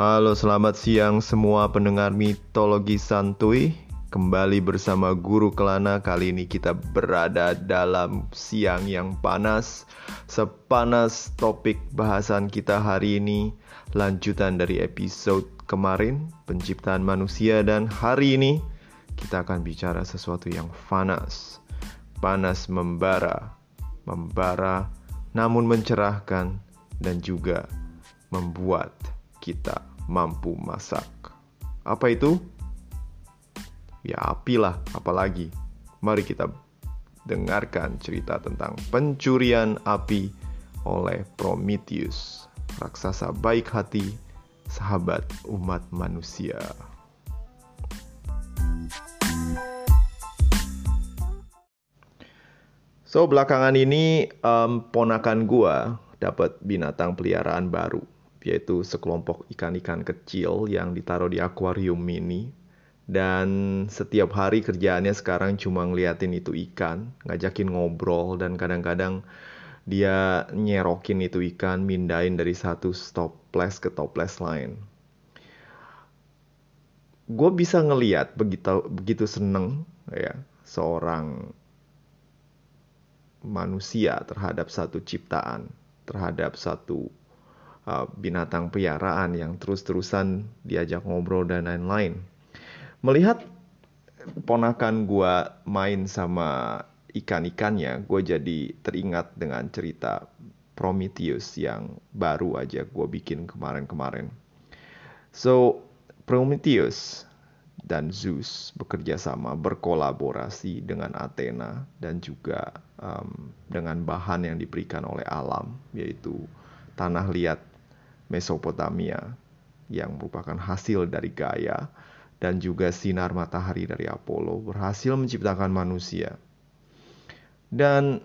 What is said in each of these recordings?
Halo, selamat siang semua pendengar mitologi santuy. Kembali bersama Guru Kelana. Kali ini kita berada dalam siang yang panas. Sepanas topik bahasan kita hari ini, lanjutan dari episode kemarin, penciptaan manusia dan hari ini kita akan bicara sesuatu yang panas. Panas membara, membara namun mencerahkan dan juga membuat kita mampu masak. Apa itu? Ya api lah, apalagi. Mari kita dengarkan cerita tentang pencurian api oleh Prometheus, raksasa baik hati, sahabat umat manusia. So belakangan ini um, ponakan gua dapat binatang peliharaan baru, yaitu sekelompok ikan-ikan kecil yang ditaruh di akuarium mini dan setiap hari kerjaannya sekarang cuma ngeliatin itu ikan, ngajakin ngobrol dan kadang-kadang dia nyerokin itu ikan, mindain dari satu toples ke toples lain. Gue bisa ngeliat begitu begitu seneng ya seorang manusia terhadap satu ciptaan, terhadap satu uh, binatang peliharaan yang terus-terusan diajak ngobrol dan lain-lain melihat ponakan gue main sama ikan-ikannya, gue jadi teringat dengan cerita Prometheus yang baru aja gue bikin kemarin-kemarin. So, Prometheus dan Zeus bekerja sama, berkolaborasi dengan Athena dan juga um, dengan bahan yang diberikan oleh alam, yaitu tanah liat Mesopotamia yang merupakan hasil dari Gaia dan juga sinar matahari dari Apollo berhasil menciptakan manusia. Dan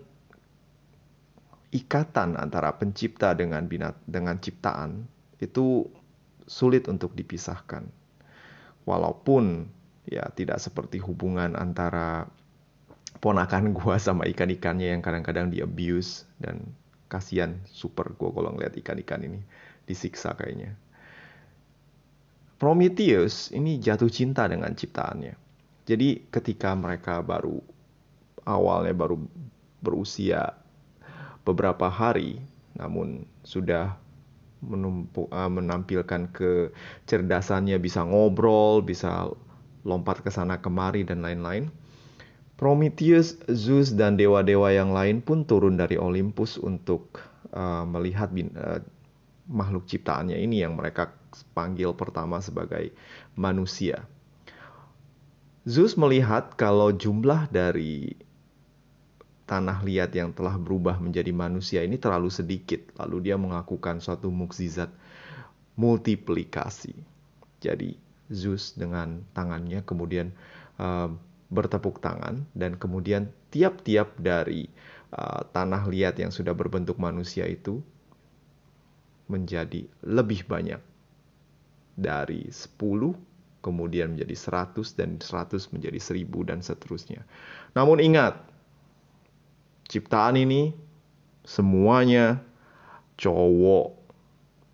ikatan antara pencipta dengan binat dengan ciptaan itu sulit untuk dipisahkan. Walaupun ya tidak seperti hubungan antara ponakan gua sama ikan-ikannya yang kadang-kadang di abuse dan kasihan super gua kalau ngeliat ikan-ikan ini disiksa kayaknya. Prometheus ini jatuh cinta dengan ciptaannya. Jadi ketika mereka baru awalnya baru berusia beberapa hari, namun sudah menumpu, uh, menampilkan kecerdasannya bisa ngobrol, bisa lompat ke sana kemari dan lain-lain. Prometheus, Zeus dan dewa-dewa yang lain pun turun dari Olympus untuk uh, melihat bin, uh, makhluk ciptaannya ini yang mereka panggil pertama sebagai manusia. Zeus melihat kalau jumlah dari tanah liat yang telah berubah menjadi manusia ini terlalu sedikit, lalu dia mengakukan suatu mukjizat multiplikasi. Jadi Zeus dengan tangannya kemudian uh, bertepuk tangan dan kemudian tiap-tiap dari uh, tanah liat yang sudah berbentuk manusia itu menjadi lebih banyak dari 10 kemudian menjadi 100 dan 100 menjadi 1000 dan seterusnya. Namun ingat, ciptaan ini semuanya cowok.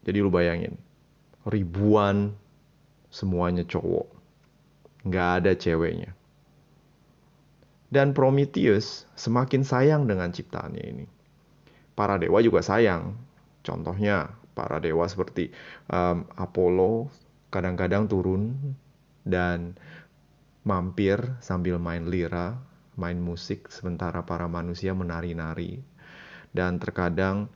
Jadi lu bayangin, ribuan semuanya cowok. Nggak ada ceweknya. Dan Prometheus semakin sayang dengan ciptaannya ini. Para dewa juga sayang. Contohnya para dewa seperti um, Apollo kadang-kadang turun dan mampir sambil main lira, main musik sementara para manusia menari-nari. Dan terkadang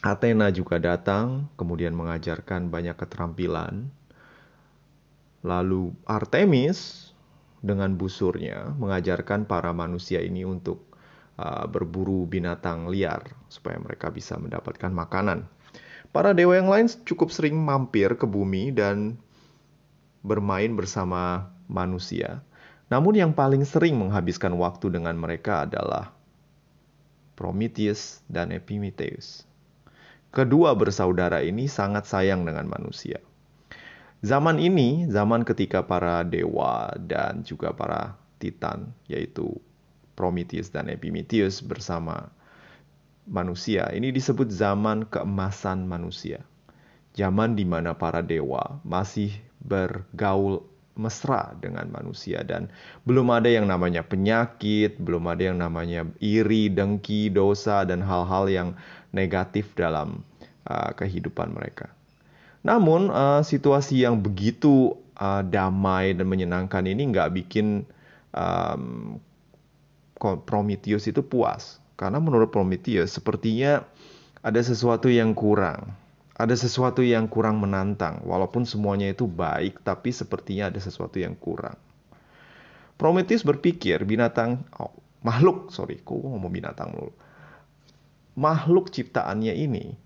Athena juga datang, kemudian mengajarkan banyak keterampilan. Lalu Artemis dengan busurnya mengajarkan para manusia ini untuk uh, berburu binatang liar supaya mereka bisa mendapatkan makanan. Para dewa yang lain cukup sering mampir ke bumi dan bermain bersama manusia. Namun yang paling sering menghabiskan waktu dengan mereka adalah Prometheus dan Epimetheus. Kedua bersaudara ini sangat sayang dengan manusia. Zaman ini, zaman ketika para dewa dan juga para titan, yaitu Prometheus dan Epimetheus bersama manusia. Ini disebut zaman keemasan manusia. zaman di mana para dewa masih bergaul mesra dengan manusia dan belum ada yang namanya penyakit, belum ada yang namanya iri, dengki, dosa dan hal-hal yang negatif dalam uh, kehidupan mereka. Namun uh, situasi yang begitu uh, damai dan menyenangkan ini nggak bikin um, Prometheus itu puas karena menurut Prometheus sepertinya ada sesuatu yang kurang ada sesuatu yang kurang menantang, walaupun semuanya itu baik, tapi sepertinya ada sesuatu yang kurang. Prometheus berpikir binatang, oh, makhluk, sorry, kok ngomong binatang dulu. Makhluk ciptaannya ini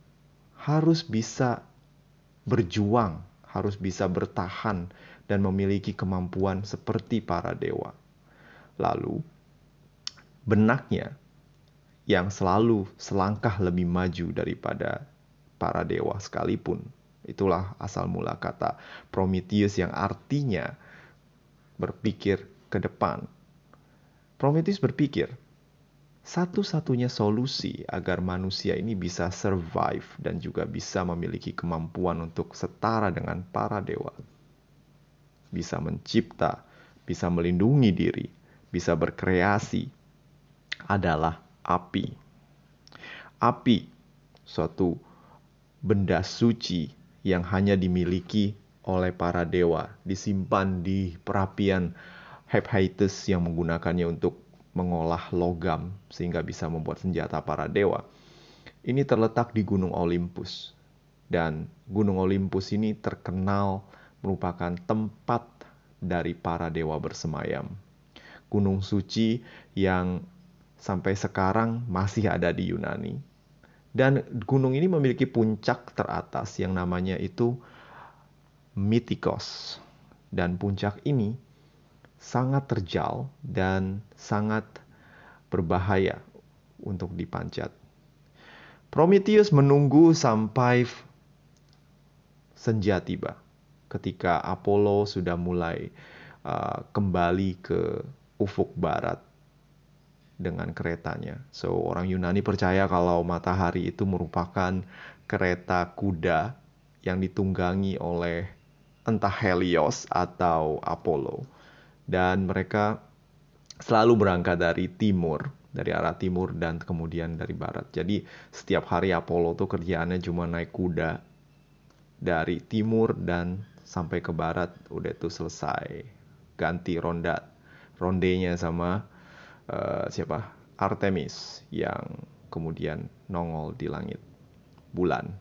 harus bisa berjuang, harus bisa bertahan dan memiliki kemampuan seperti para dewa. Lalu, benaknya yang selalu selangkah lebih maju daripada para dewa sekalipun. Itulah asal mula kata Prometheus yang artinya berpikir ke depan. Prometheus berpikir, satu-satunya solusi agar manusia ini bisa survive dan juga bisa memiliki kemampuan untuk setara dengan para dewa. Bisa mencipta, bisa melindungi diri, bisa berkreasi adalah api. Api, suatu benda suci yang hanya dimiliki oleh para dewa, disimpan di perapian Hephaestus yang menggunakannya untuk mengolah logam sehingga bisa membuat senjata para dewa. Ini terletak di Gunung Olympus. Dan Gunung Olympus ini terkenal merupakan tempat dari para dewa bersemayam. Gunung suci yang sampai sekarang masih ada di Yunani dan gunung ini memiliki puncak teratas yang namanya itu Mythikos. Dan puncak ini sangat terjal dan sangat berbahaya untuk dipanjat. Prometheus menunggu sampai senja tiba. Ketika Apollo sudah mulai uh, kembali ke ufuk barat dengan keretanya. So, orang Yunani percaya kalau matahari itu merupakan kereta kuda yang ditunggangi oleh entah Helios atau Apollo. Dan mereka selalu berangkat dari timur, dari arah timur dan kemudian dari barat. Jadi setiap hari Apollo tuh kerjaannya cuma naik kuda dari timur dan sampai ke barat udah tuh selesai. Ganti ronda rondenya sama uh, siapa Artemis yang kemudian nongol di langit bulan.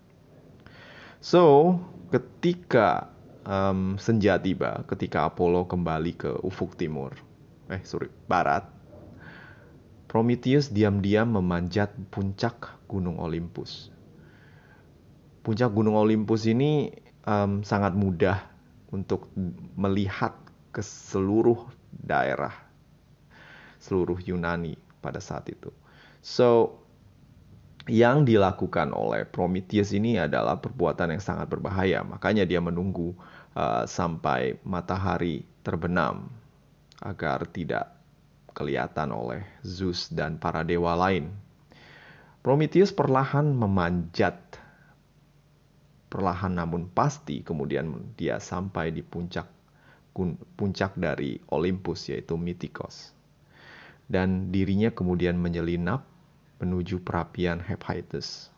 So ketika um, senja tiba, ketika Apollo kembali ke ufuk timur, eh sorry barat, Prometheus diam-diam memanjat puncak Gunung Olympus. Puncak Gunung Olympus ini um, sangat mudah untuk melihat ke seluruh daerah seluruh Yunani pada saat itu. So, yang dilakukan oleh Prometheus ini adalah perbuatan yang sangat berbahaya. Makanya dia menunggu uh, sampai matahari terbenam agar tidak kelihatan oleh Zeus dan para dewa lain. Prometheus perlahan memanjat perlahan namun pasti kemudian dia sampai di puncak puncak dari Olympus yaitu Mythikos dan dirinya kemudian menyelinap menuju perapian Hephaestus.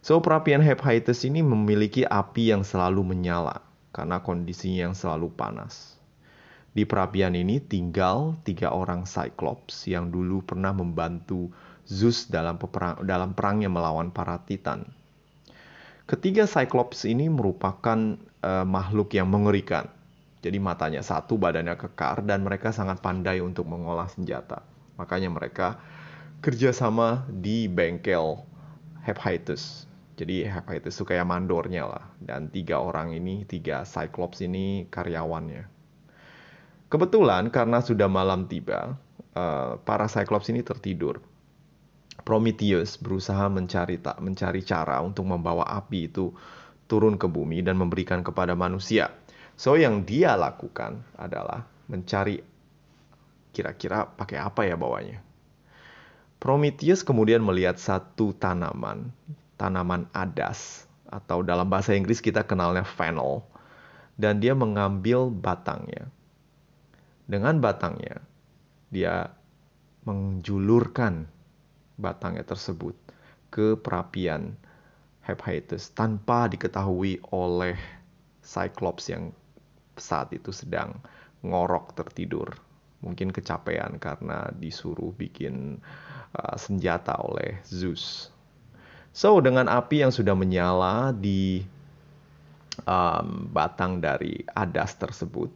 So, perapian Hephaestus ini memiliki api yang selalu menyala karena kondisinya yang selalu panas. Di perapian ini tinggal tiga orang Cyclops yang dulu pernah membantu Zeus dalam, peperang, dalam perangnya melawan para Titan. Ketiga Cyclops ini merupakan uh, makhluk yang mengerikan jadi matanya satu, badannya kekar, dan mereka sangat pandai untuk mengolah senjata. Makanya mereka kerjasama di bengkel Hephaestus. Jadi Hephaestus itu kayak mandornya lah. Dan tiga orang ini, tiga Cyclops ini karyawannya. Kebetulan karena sudah malam tiba, uh, para Cyclops ini tertidur. Prometheus berusaha mencari mencari cara untuk membawa api itu turun ke bumi dan memberikan kepada manusia. So yang dia lakukan adalah mencari kira-kira pakai apa ya bawanya. Prometheus kemudian melihat satu tanaman, tanaman adas atau dalam bahasa Inggris kita kenalnya fennel dan dia mengambil batangnya. Dengan batangnya dia menjulurkan batangnya tersebut ke perapian Hephaestus tanpa diketahui oleh Cyclops yang saat itu sedang ngorok tertidur. Mungkin kecapean karena disuruh bikin uh, senjata oleh Zeus. So, dengan api yang sudah menyala di um, batang dari adas tersebut,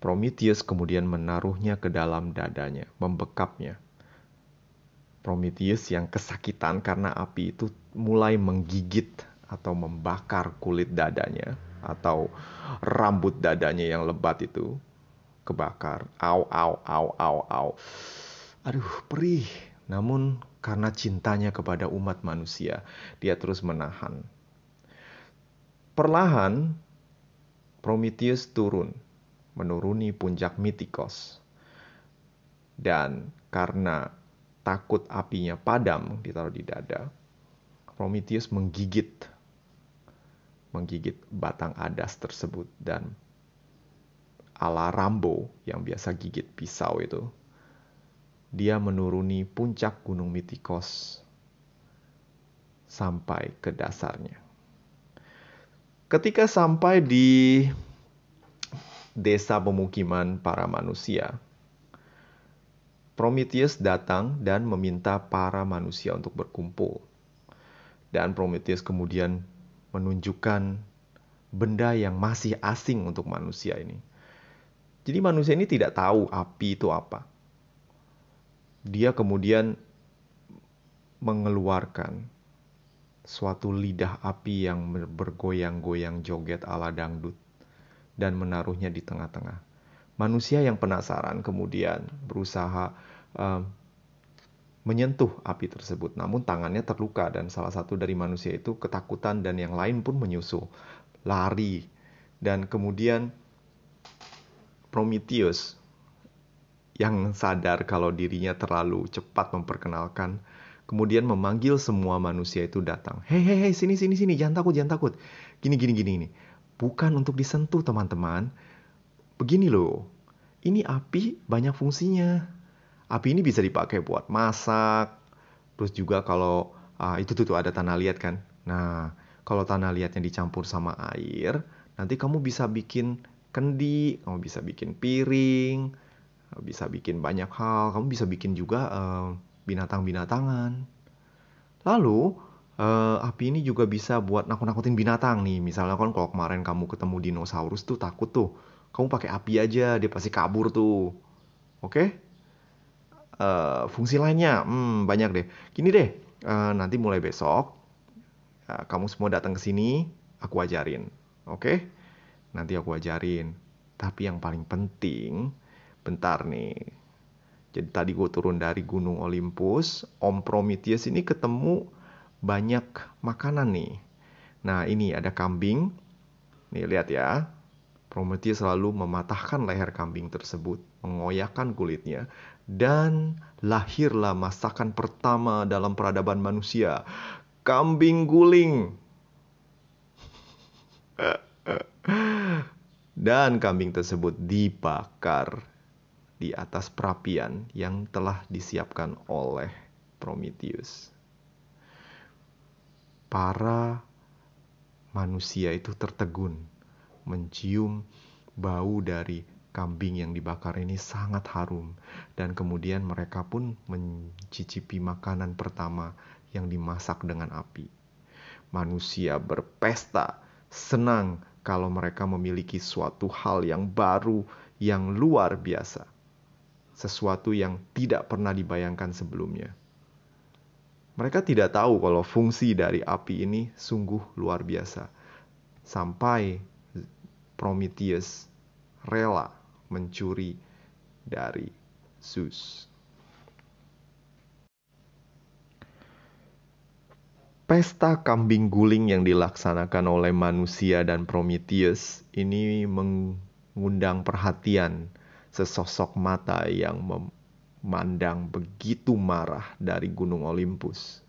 Prometheus kemudian menaruhnya ke dalam dadanya, membekapnya. Prometheus yang kesakitan karena api itu mulai menggigit atau membakar kulit dadanya atau rambut dadanya yang lebat itu kebakar. Au, au, au, au, au. Aduh, perih. Namun karena cintanya kepada umat manusia, dia terus menahan. Perlahan, Prometheus turun, menuruni puncak Mitikos. Dan karena takut apinya padam ditaruh di dada, Prometheus menggigit menggigit batang adas tersebut dan ala Rambo yang biasa gigit pisau itu dia menuruni puncak gunung Mitikos sampai ke dasarnya. Ketika sampai di desa pemukiman para manusia, Prometheus datang dan meminta para manusia untuk berkumpul. Dan Prometheus kemudian menunjukkan benda yang masih asing untuk manusia ini. Jadi manusia ini tidak tahu api itu apa. Dia kemudian mengeluarkan suatu lidah api yang bergoyang-goyang joget ala dangdut dan menaruhnya di tengah-tengah. Manusia yang penasaran kemudian berusaha uh, menyentuh api tersebut, namun tangannya terluka dan salah satu dari manusia itu ketakutan dan yang lain pun menyusul, lari dan kemudian Prometheus yang sadar kalau dirinya terlalu cepat memperkenalkan, kemudian memanggil semua manusia itu datang. Hei, hei, hei, sini, sini, sini, jangan takut, jangan takut. Gini, gini, gini, ini. Bukan untuk disentuh, teman-teman. Begini loh, ini api banyak fungsinya. Api ini bisa dipakai buat masak, terus juga kalau uh, itu tuh, tuh ada tanah liat kan. Nah, kalau tanah liatnya dicampur sama air, nanti kamu bisa bikin kendi, kamu bisa bikin piring, bisa bikin banyak hal, kamu bisa bikin juga uh, binatang-binatangan. Lalu uh, api ini juga bisa buat nakut-nakutin binatang nih. Misalnya kan kalau kemarin kamu ketemu dinosaurus tuh takut tuh kamu pakai api aja dia pasti kabur tuh oke okay? Uh, fungsi lainnya. Hmm, banyak deh. Gini deh uh, nanti mulai besok uh, kamu semua datang ke sini aku ajarin oke? Okay? nanti aku ajarin. Tapi yang paling penting bentar nih. Jadi tadi gue turun dari gunung Olympus Om Prometheus ini ketemu banyak makanan nih. Nah ini ada kambing. Nih lihat ya. Prometheus selalu mematahkan leher kambing tersebut, mengoyakkan kulitnya, dan lahirlah masakan pertama dalam peradaban manusia, kambing guling. Dan kambing tersebut dibakar di atas perapian yang telah disiapkan oleh Prometheus. Para manusia itu tertegun mencium bau dari kambing yang dibakar ini sangat harum dan kemudian mereka pun mencicipi makanan pertama yang dimasak dengan api. Manusia berpesta, senang kalau mereka memiliki suatu hal yang baru yang luar biasa. Sesuatu yang tidak pernah dibayangkan sebelumnya. Mereka tidak tahu kalau fungsi dari api ini sungguh luar biasa. Sampai Prometheus rela mencuri dari Zeus. Pesta kambing guling yang dilaksanakan oleh manusia dan Prometheus ini mengundang perhatian sesosok mata yang memandang begitu marah dari Gunung Olympus.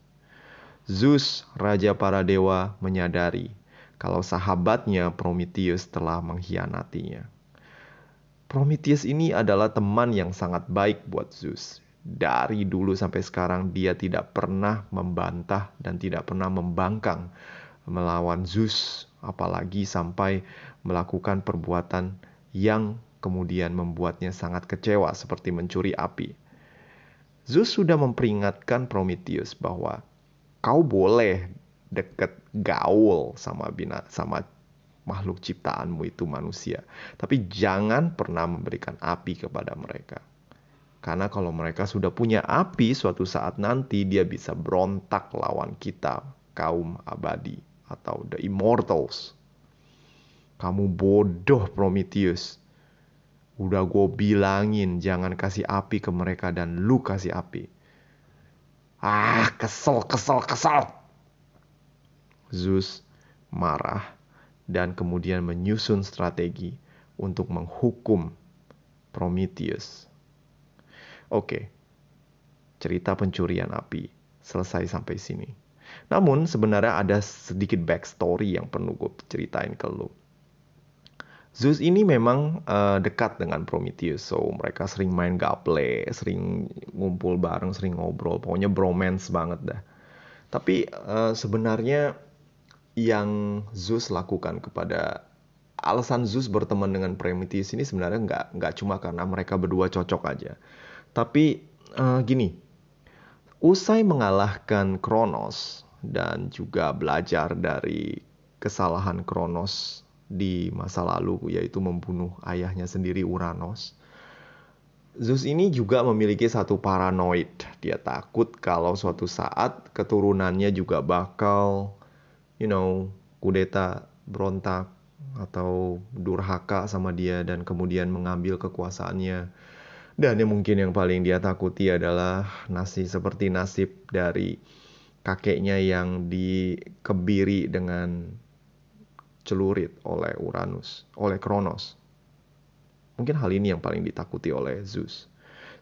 Zeus, raja para dewa, menyadari kalau sahabatnya Prometheus telah mengkhianatinya. Prometheus ini adalah teman yang sangat baik buat Zeus. Dari dulu sampai sekarang dia tidak pernah membantah dan tidak pernah membangkang melawan Zeus, apalagi sampai melakukan perbuatan yang kemudian membuatnya sangat kecewa seperti mencuri api. Zeus sudah memperingatkan Prometheus bahwa kau boleh deket gaul sama bina sama makhluk ciptaanmu itu manusia. Tapi jangan pernah memberikan api kepada mereka. Karena kalau mereka sudah punya api, suatu saat nanti dia bisa berontak lawan kita, kaum abadi atau the immortals. Kamu bodoh Prometheus. Udah gue bilangin jangan kasih api ke mereka dan lu kasih api. Ah, kesel, kesel, kesel. Zeus marah dan kemudian menyusun strategi untuk menghukum Prometheus. Oke, cerita pencurian api selesai sampai sini. Namun sebenarnya ada sedikit backstory yang perlu gue ceritain ke lo. Zeus ini memang uh, dekat dengan Prometheus, so mereka sering main gaple, sering ngumpul bareng, sering ngobrol, pokoknya bromance banget dah. Tapi uh, sebenarnya yang Zeus lakukan kepada alasan Zeus berteman dengan Prometheus ini sebenarnya nggak nggak cuma karena mereka berdua cocok aja, tapi uh, gini, usai mengalahkan Kronos dan juga belajar dari kesalahan Kronos di masa lalu yaitu membunuh ayahnya sendiri Uranos. Zeus ini juga memiliki satu paranoid. Dia takut kalau suatu saat keturunannya juga bakal you know, kudeta, berontak, atau durhaka sama dia dan kemudian mengambil kekuasaannya. Dan yang mungkin yang paling dia takuti adalah nasib seperti nasib dari kakeknya yang dikebiri dengan celurit oleh Uranus, oleh Kronos. Mungkin hal ini yang paling ditakuti oleh Zeus.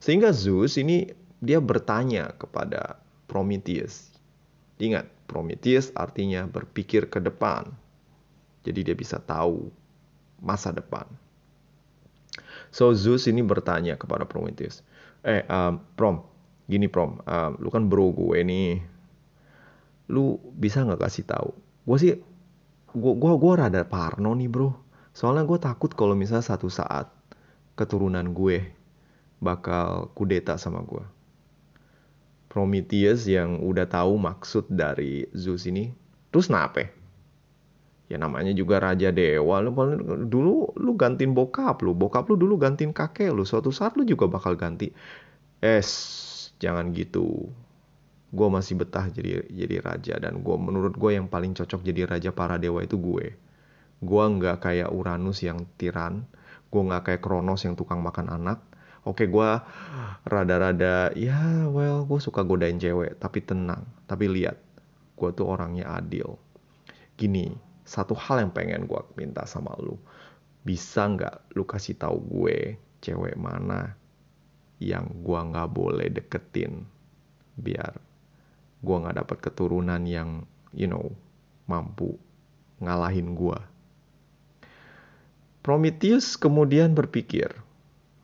Sehingga Zeus ini dia bertanya kepada Prometheus. Ingat, Prometheus artinya berpikir ke depan. Jadi dia bisa tahu masa depan. So Zeus ini bertanya kepada Prometheus, eh um, Prom, gini Prom, um, lu kan bro gue nih, lu bisa nggak kasih tahu? Gue sih, gue gua gua rada parno nih bro. Soalnya gue takut kalau misalnya satu saat keturunan gue bakal kudeta sama gue. Prometheus yang udah tahu maksud dari Zeus ini. Terus kenapa? Ya namanya juga raja dewa. Lu dulu lu gantiin bokap lu, bokap lu dulu gantiin kakek lu. Suatu saat lu juga bakal ganti. Es, jangan gitu. Gue masih betah jadi jadi raja dan gue menurut gue yang paling cocok jadi raja para dewa itu gue. Gue nggak kayak Uranus yang tiran. Gue nggak kayak Kronos yang tukang makan anak Oke, gue rada-rada, ya well, gue suka godain cewek, tapi tenang. Tapi lihat, gue tuh orangnya adil. Gini, satu hal yang pengen gue minta sama lu. Bisa nggak lu kasih tahu gue cewek mana yang gue nggak boleh deketin biar gue nggak dapat keturunan yang you know mampu ngalahin gue. Prometheus kemudian berpikir,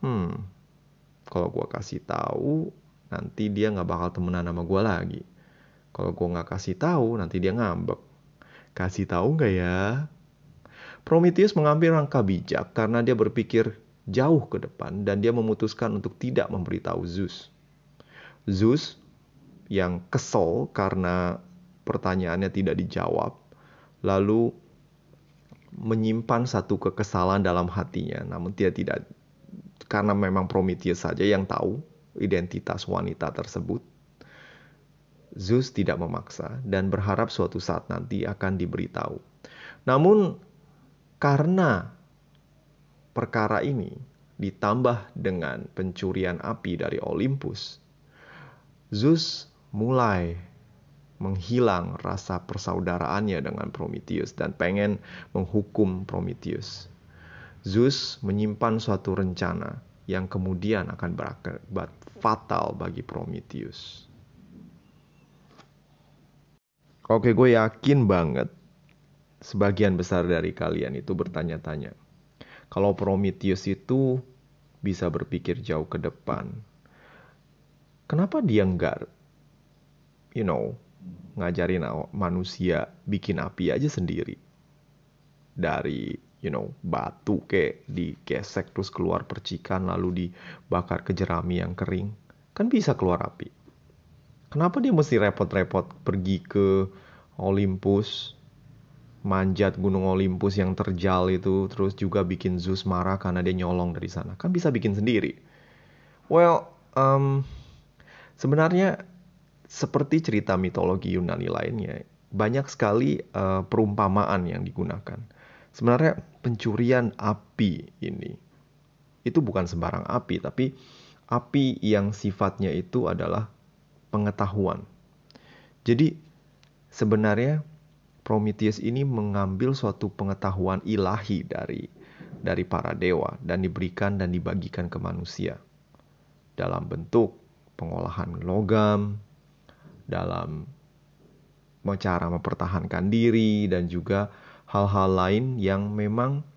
hmm, kalau gue kasih tahu nanti dia nggak bakal temenan sama gue lagi. Kalau gue nggak kasih tahu nanti dia ngambek. Kasih tahu nggak ya? Prometheus mengambil langkah bijak karena dia berpikir jauh ke depan dan dia memutuskan untuk tidak memberitahu Zeus. Zeus yang kesel karena pertanyaannya tidak dijawab lalu menyimpan satu kekesalan dalam hatinya. Namun dia tidak karena memang Prometheus saja yang tahu identitas wanita tersebut. Zeus tidak memaksa dan berharap suatu saat nanti akan diberitahu. Namun karena perkara ini ditambah dengan pencurian api dari Olympus, Zeus mulai menghilang rasa persaudaraannya dengan Prometheus dan pengen menghukum Prometheus. Zeus menyimpan suatu rencana yang kemudian akan berakibat fatal bagi Prometheus. Oke, gue yakin banget sebagian besar dari kalian itu bertanya-tanya. Kalau Prometheus itu bisa berpikir jauh ke depan, kenapa dia nggak, you know, ngajarin manusia bikin api aja sendiri dari you know batu kayak digesek terus keluar percikan lalu dibakar ke jerami yang kering. Kan bisa keluar api. Kenapa dia mesti repot-repot pergi ke Olympus manjat gunung Olympus yang terjal itu terus juga bikin Zeus marah karena dia nyolong dari sana? Kan bisa bikin sendiri. Well um, sebenarnya seperti cerita mitologi Yunani lainnya banyak sekali uh, perumpamaan yang digunakan. Sebenarnya pencurian api ini itu bukan sembarang api, tapi api yang sifatnya itu adalah pengetahuan. Jadi sebenarnya Prometheus ini mengambil suatu pengetahuan ilahi dari dari para dewa dan diberikan dan dibagikan ke manusia dalam bentuk pengolahan logam, dalam cara mempertahankan diri dan juga hal-hal lain yang memang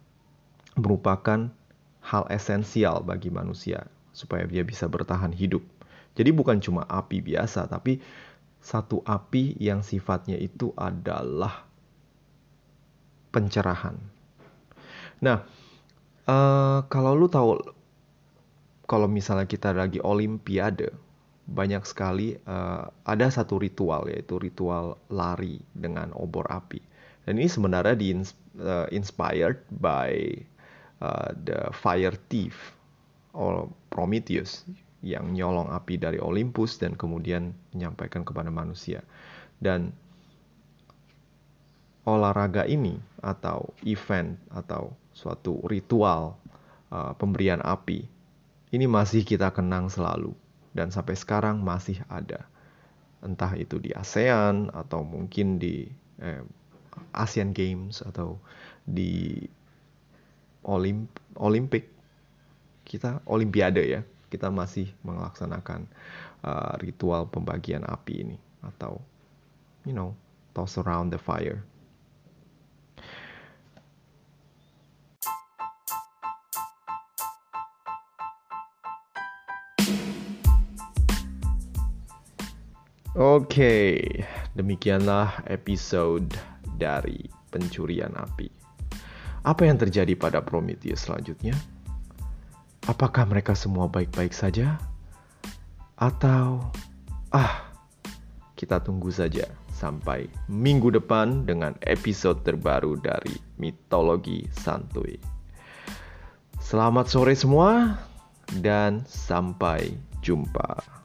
merupakan hal esensial bagi manusia supaya dia bisa bertahan hidup. Jadi bukan cuma api biasa, tapi satu api yang sifatnya itu adalah pencerahan. Nah, uh, kalau lu tahu, kalau misalnya kita lagi Olimpiade, banyak sekali uh, ada satu ritual yaitu ritual lari dengan obor api. Dan ini sebenarnya di uh, inspired by uh, the fire thief or Prometheus yang nyolong api dari Olympus dan kemudian menyampaikan kepada manusia. Dan olahraga ini atau event atau suatu ritual uh, pemberian api ini masih kita kenang selalu dan sampai sekarang masih ada. Entah itu di ASEAN atau mungkin di eh, Asian Games atau di Olimp Olimpik kita Olimpiade ya kita masih melaksanakan uh, ritual pembagian api ini atau you know toss around the fire. Oke, okay, demikianlah episode dari pencurian api. Apa yang terjadi pada Prometheus selanjutnya? Apakah mereka semua baik-baik saja? Atau ah, kita tunggu saja sampai minggu depan dengan episode terbaru dari Mitologi Santuy. Selamat sore semua dan sampai jumpa.